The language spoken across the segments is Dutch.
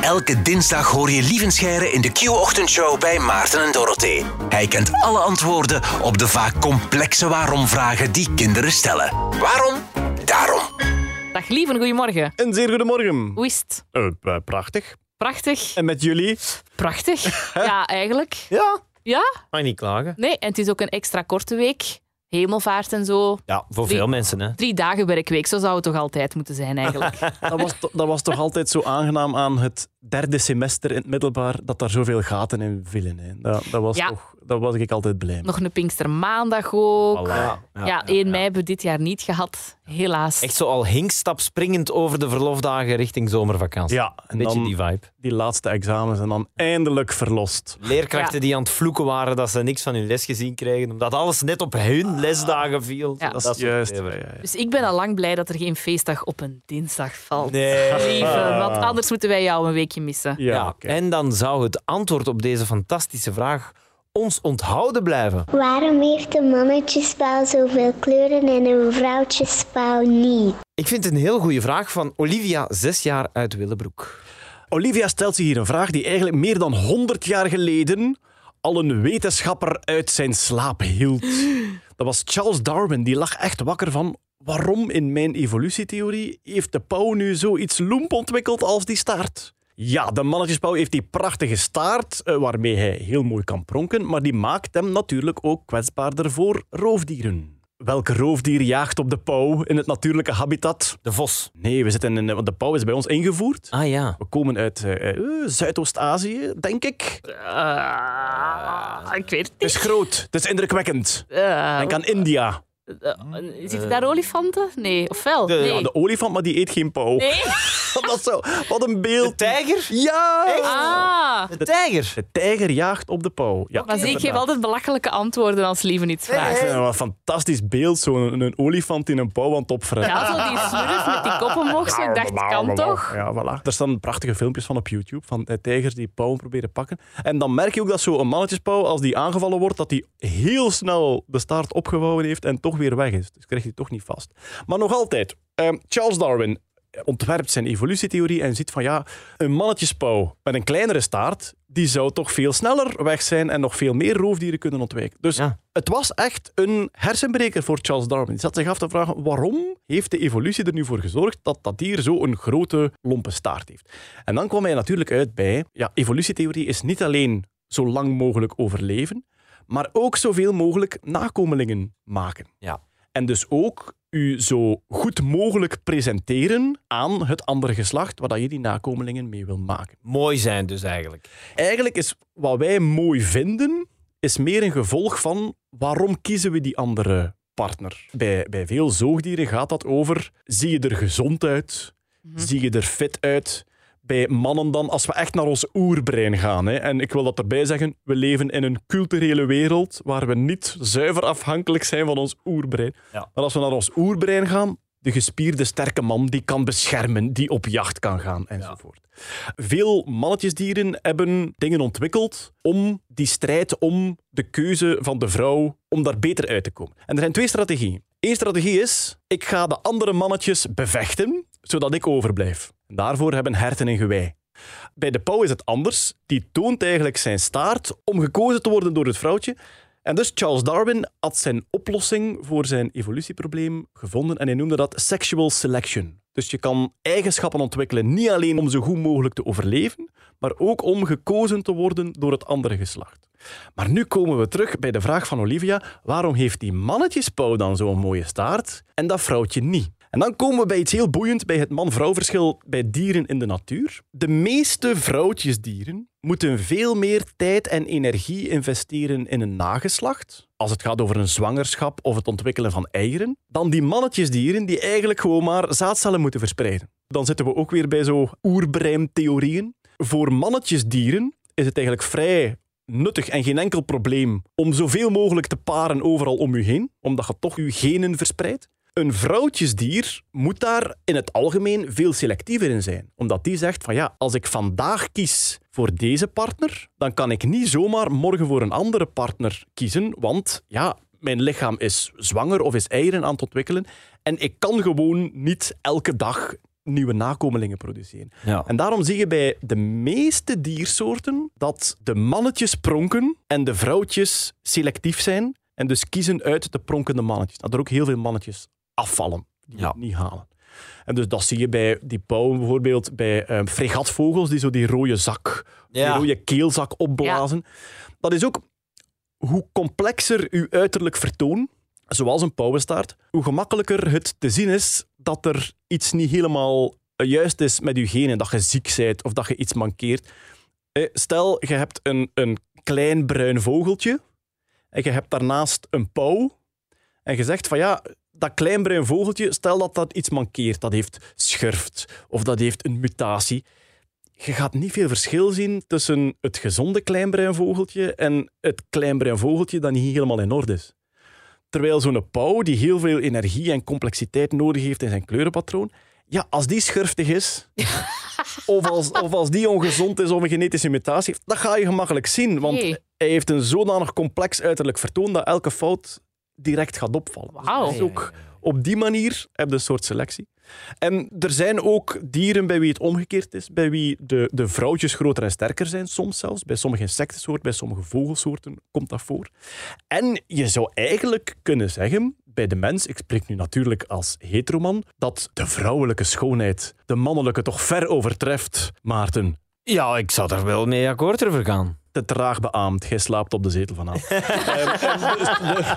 Elke dinsdag hoor je Lievenscheiren in de Q-ochtendshow bij Maarten en Dorothee. Hij kent alle antwoorden op de vaak complexe waarom-vragen die kinderen stellen. Waarom? Daarom. Dag lieven, goedemorgen. Een zeer goedemorgen. Hoe is het? Uh, uh, prachtig. Prachtig. En met jullie? Prachtig. Ja, eigenlijk. Ja. Ja? Mag je niet klagen. Nee, en het is ook een extra korte week. Hemelvaart en zo. Ja, voor Drie- veel mensen. Hè. Drie dagen werkweek, zo zou het toch altijd moeten zijn eigenlijk. Dat was, to- dat was toch altijd zo aangenaam aan het derde semester in het middelbaar, dat daar zoveel gaten in vielen. Hè. Dat, dat, was Ja. toch, dat was ik altijd blij mee. Nog een Pinkstermaandag ook. Voilà. Ja, 1 mei hebben we dit jaar niet gehad, helaas. Echt zo al hinkstap springend over de verlofdagen richting zomervakantie. Ja, en Beetje dan die vibe. die laatste examens en dan eindelijk verlost. Leerkrachten Ja. die aan het vloeken waren dat ze niks van hun les gezien kregen, omdat alles net op hun lesdagen viel. Ja. Dat Dat is juist. Ja, dingen. ja, ja. Dus ik ben al lang blij dat er geen feestdag op een dinsdag valt. Nee. Lieve, want anders moeten wij jou een missen. Ja. En dan zou het antwoord op deze fantastische vraag ons onthouden blijven. Waarom heeft een mannetjespauw zoveel kleuren en een vrouwtjespauw niet? Ik vind het een heel goede vraag van Olivia, zes jaar uit Willebroek. Olivia stelt zich hier een vraag die eigenlijk meer dan 100 jaar geleden al een wetenschapper uit zijn slaap hield. Dat was Charles Darwin. Die lag echt wakker van waarom in mijn evolutietheorie heeft de pauw nu zoiets loemp ontwikkeld als die staart? Ja, de mannetjespauw heeft die prachtige staart eh, waarmee hij heel mooi kan pronken, maar die maakt hem natuurlijk ook kwetsbaarder voor roofdieren. Welk roofdier jaagt op de pauw in het natuurlijke habitat? De vos. Nee, we zitten in, want de pauw is bij ons ingevoerd. Ah ja. We komen uit eh, eh, Zuidoost-Azië, denk ik. Ah, ik weet het Het is groot, het is indrukwekkend. niet. Eh, Denk aan India. Eh, zitten daar olifanten? Nee, of wel? De- nee. Ja, de olifant, maar die eet geen pauw. Nee. Dat is zo. Wat een beeld. Tijger? Ja! Ah, De tijger. De tijger jaagt op de pauw. Ja, maar zie, ik geef altijd belachelijke antwoorden als Lieve iets Ik vraagt. wel een fantastisch beeld, zo'n een olifant in een pauw aan het opfretten. Ja, zo die slurf met die kop omhoog. Zo, ik dacht, kan toch? Ja, voilà. Er staan prachtige filmpjes van op YouTube van eh, tijgers die pauwen proberen pakken. En dan merk je ook dat zo'n mannetjespauw, als die aangevallen wordt, dat die heel snel de staart opgevouwen heeft en toch weer weg is. Dus krijg je toch niet vast. Maar nog altijd, ehm, Charles Darwin ontwerpt zijn evolutietheorie en ziet van ja, een mannetjespauw met een kleinere staart, die zou toch veel sneller weg zijn en nog veel meer roofdieren kunnen ontwijken. Dus Ja. het was echt een hersenbreker voor Charles Darwin. Die zat zich af te vragen, waarom heeft de evolutie er nu voor gezorgd dat dat dier zo een grote, lompe staart heeft? En dan kwam hij natuurlijk uit bij, ja, evolutietheorie is niet alleen zo lang mogelijk overleven, maar ook zoveel mogelijk nakomelingen maken. Ja. En dus ook u zo goed mogelijk presenteren aan het andere geslacht waar dat je die nakomelingen mee wil maken. Mooi zijn dus eigenlijk. Eigenlijk is wat wij mooi vinden, is meer een gevolg van waarom kiezen we die andere partner. Bij, bij veel zoogdieren gaat dat over, zie je er gezond uit? Zie je er fit uit? Bij mannen dan, als we echt naar ons oerbrein gaan. Hè, en ik wil dat erbij zeggen, we leven in een culturele wereld waar we niet zuiver afhankelijk zijn van ons oerbrein. Ja. Maar als we naar ons oerbrein gaan, de gespierde sterke man die kan beschermen, die op jacht kan gaan enzovoort. Veel mannetjesdieren hebben dingen ontwikkeld om die strijd om de keuze van de vrouw, om daar beter uit te komen. En er zijn twee strategieën. Eén strategie is, ik ga de andere mannetjes bevechten, zodat ik overblijf. Daarvoor hebben herten een gewei. Bij de pauw is het anders. Die toont eigenlijk zijn staart om gekozen te worden door het vrouwtje. En dus Charles Darwin had zijn oplossing voor zijn evolutieprobleem gevonden en hij noemde dat sexual selection. Dus je kan eigenschappen ontwikkelen niet alleen om zo goed mogelijk te overleven, maar ook om gekozen te worden door het andere geslacht. Maar nu komen we terug bij de vraag van Olivia: waarom heeft die mannetjespauw dan zo'n mooie staart en dat vrouwtje niet? En dan komen we bij iets heel boeiend bij het man-vrouw verschil bij dieren in de natuur. De meeste vrouwtjesdieren moeten veel meer tijd en energie investeren in een nageslacht, als het gaat over een zwangerschap of het ontwikkelen van eieren, dan die mannetjesdieren die eigenlijk gewoon maar zaadcellen moeten verspreiden. Dan zitten we ook weer bij zo oerbreintheorieën. Voor mannetjesdieren is het eigenlijk vrij nuttig en geen enkel probleem om zoveel mogelijk te paren overal om u heen, omdat je toch uw genen verspreidt. Een vrouwtjesdier moet daar in het algemeen veel selectiever in zijn. Omdat die zegt van ja, als ik vandaag kies voor deze partner, dan kan ik niet zomaar morgen voor een andere partner kiezen. Want ja, mijn lichaam is zwanger of is eieren aan het ontwikkelen. En ik kan gewoon niet elke dag nieuwe nakomelingen produceren. Ja. En daarom zie je bij de meeste diersoorten dat de mannetjes pronken en de vrouwtjes selectief zijn. En dus kiezen uit de pronkende mannetjes. Dat er ook heel veel mannetjes afvallen, die Ja. niet halen. En dus dat zie je bij die pauwen bijvoorbeeld, bij eh, fregatvogels die zo die rode zak, die rode keelzak opblazen. Dat is ook hoe complexer uw uiterlijk vertoon, zoals een pauwenstaart, hoe gemakkelijker het te zien is dat er iets niet helemaal juist is met je genen, dat je ziek bent of dat je iets mankeert. Eh, Stel, je hebt een, een klein bruin vogeltje en je hebt daarnaast een pauw en je zegt van ja, dat klein bruin vogeltje, stel dat dat iets mankeert, dat heeft schurft of dat heeft een mutatie. Je gaat niet veel verschil zien tussen het gezonde kleinbruin vogeltje en het kleinbruin vogeltje dat niet helemaal in orde is. Terwijl zo'n pauw, die heel veel energie en complexiteit nodig heeft in zijn kleurenpatroon, ja, als die schurftig is, of, als, of als die ongezond is of een genetische mutatie heeft, dat ga je gemakkelijk zien. Want hij heeft een zodanig complex uiterlijk vertoon dat elke fout direct gaat opvallen. Dus ook op die manier heb je een soort selectie. En er zijn ook dieren bij wie het omgekeerd is, bij wie de, de vrouwtjes groter en sterker zijn, soms zelfs. Bij sommige insectensoorten, bij sommige vogelsoorten komt dat voor. En je zou eigenlijk kunnen zeggen, bij de mens, ik spreek nu natuurlijk als heteroman, dat de vrouwelijke schoonheid de mannelijke toch ver overtreft, Maarten. Ja, ik zou daar wel mee akkoord durven gaan. Te traag beaamd, jij slaapt op de zetel vanavond. Ehm, dus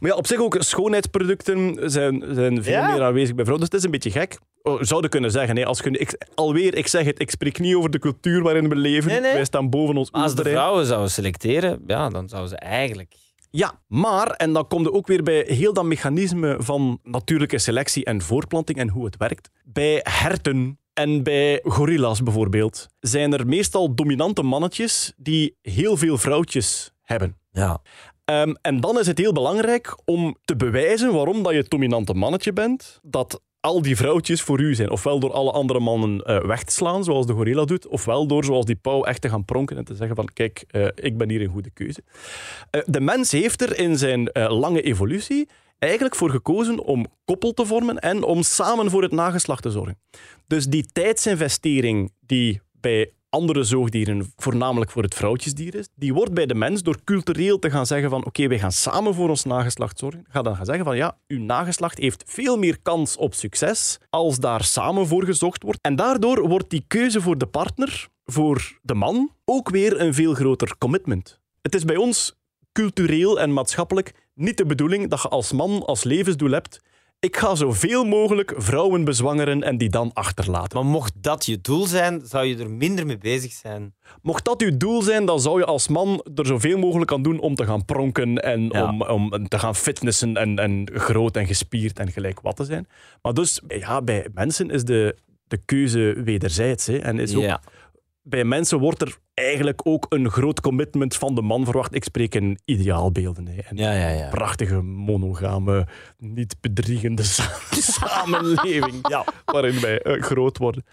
maar ja, op zich ook schoonheidsproducten zijn, zijn veel Ja. meer aanwezig bij vrouwen. Dus het is een beetje gek. Oh, zouden kunnen zeggen, hè, als je, ik, alweer, ik zeg het, ik spreek niet over de cultuur waarin we leven. Nee, nee. Wij staan boven ons als de vrouwen zouden selecteren, ja, dan zouden ze eigenlijk... Ja, maar, en dan komt er ook weer bij heel dat mechanisme van natuurlijke selectie en voorplanting en hoe het werkt. Bij herten en bij gorilla's bijvoorbeeld zijn er meestal dominante mannetjes die heel veel vrouwtjes hebben. Ja. Ehm, en dan is het heel belangrijk om te bewijzen waarom dat je het dominante mannetje bent, dat al die vrouwtjes voor u zijn. Ofwel door alle andere mannen eh, weg te slaan, zoals de gorilla doet, ofwel door, zoals die pauw, echt te gaan pronken en te zeggen van kijk, eh, ik ben hier een goede keuze. Eh, de mens heeft er in zijn lange evolutie eigenlijk voor gekozen om koppel te vormen en om samen voor het nageslacht te zorgen. Dus die tijdsinvestering die bij andere zoogdieren voornamelijk voor het vrouwtjesdier is, die wordt bij de mens door cultureel te gaan zeggen van oké, wij gaan samen voor ons nageslacht zorgen, ga dan gaan zeggen van ja, uw nageslacht heeft veel meer kans op succes als daar samen voor gezocht wordt. En daardoor wordt die keuze voor de partner, voor de man, ook weer een veel groter commitment. Het is bij ons cultureel en maatschappelijk niet de bedoeling dat je als man als levensdoel hebt ik ga zoveel mogelijk vrouwen bezwangeren en die dan achterlaten. Maar mocht dat je doel zijn, zou je er minder mee bezig zijn. Mocht dat uw doel zijn, dan zou je als man er zoveel mogelijk aan doen om te gaan pronken en Ja. om, om te gaan fitnessen en, en groot en gespierd en gelijk wat te zijn. Maar dus, ja, bij mensen is de, de keuze wederzijds. Hè, en is ook, Ja. Bij mensen wordt er eigenlijk ook een groot commitment van de man verwacht. Ik spreek in ideaalbeelden. Hè, en Ja, ja, ja. prachtige, monogame, niet bedriegende sa- samenleving Ja. waarin wij eh, groot worden.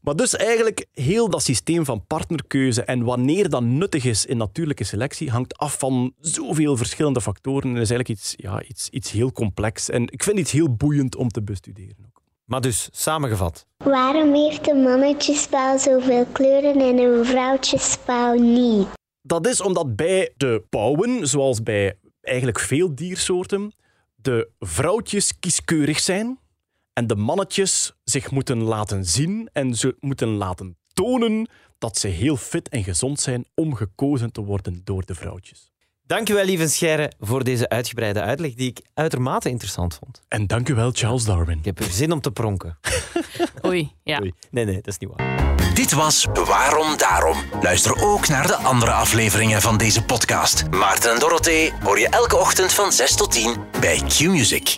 Maar dus eigenlijk heel dat systeem van partnerkeuze en wanneer dat nuttig is in natuurlijke selectie hangt af van zoveel verschillende factoren. En is eigenlijk iets, ja, iets, iets heel complex. En ik vind iets heel boeiend om te bestuderen. Maar dus, samengevat. Waarom heeft een mannetjespauw zoveel kleuren en een vrouwtjespauw niet? Dat is omdat bij de pauwen, zoals bij eigenlijk veel diersoorten, de vrouwtjes kieskeurig zijn en de mannetjes zich moeten laten zien en ze moeten laten tonen dat ze heel fit en gezond zijn om gekozen te worden door de vrouwtjes. Dankjewel, lieve Scheire, voor deze uitgebreide uitleg die ik uitermate interessant vond. En dank u wel, Charles Darwin. Ik heb er zin om te pronken. Oei, ja. Oei. Nee, nee, dat is niet waar. Dit was Waarom Daarom. Luister ook naar de andere afleveringen van deze podcast. Maarten en Dorothee hoor je elke ochtend van 6 tot 10 bij Q-Music.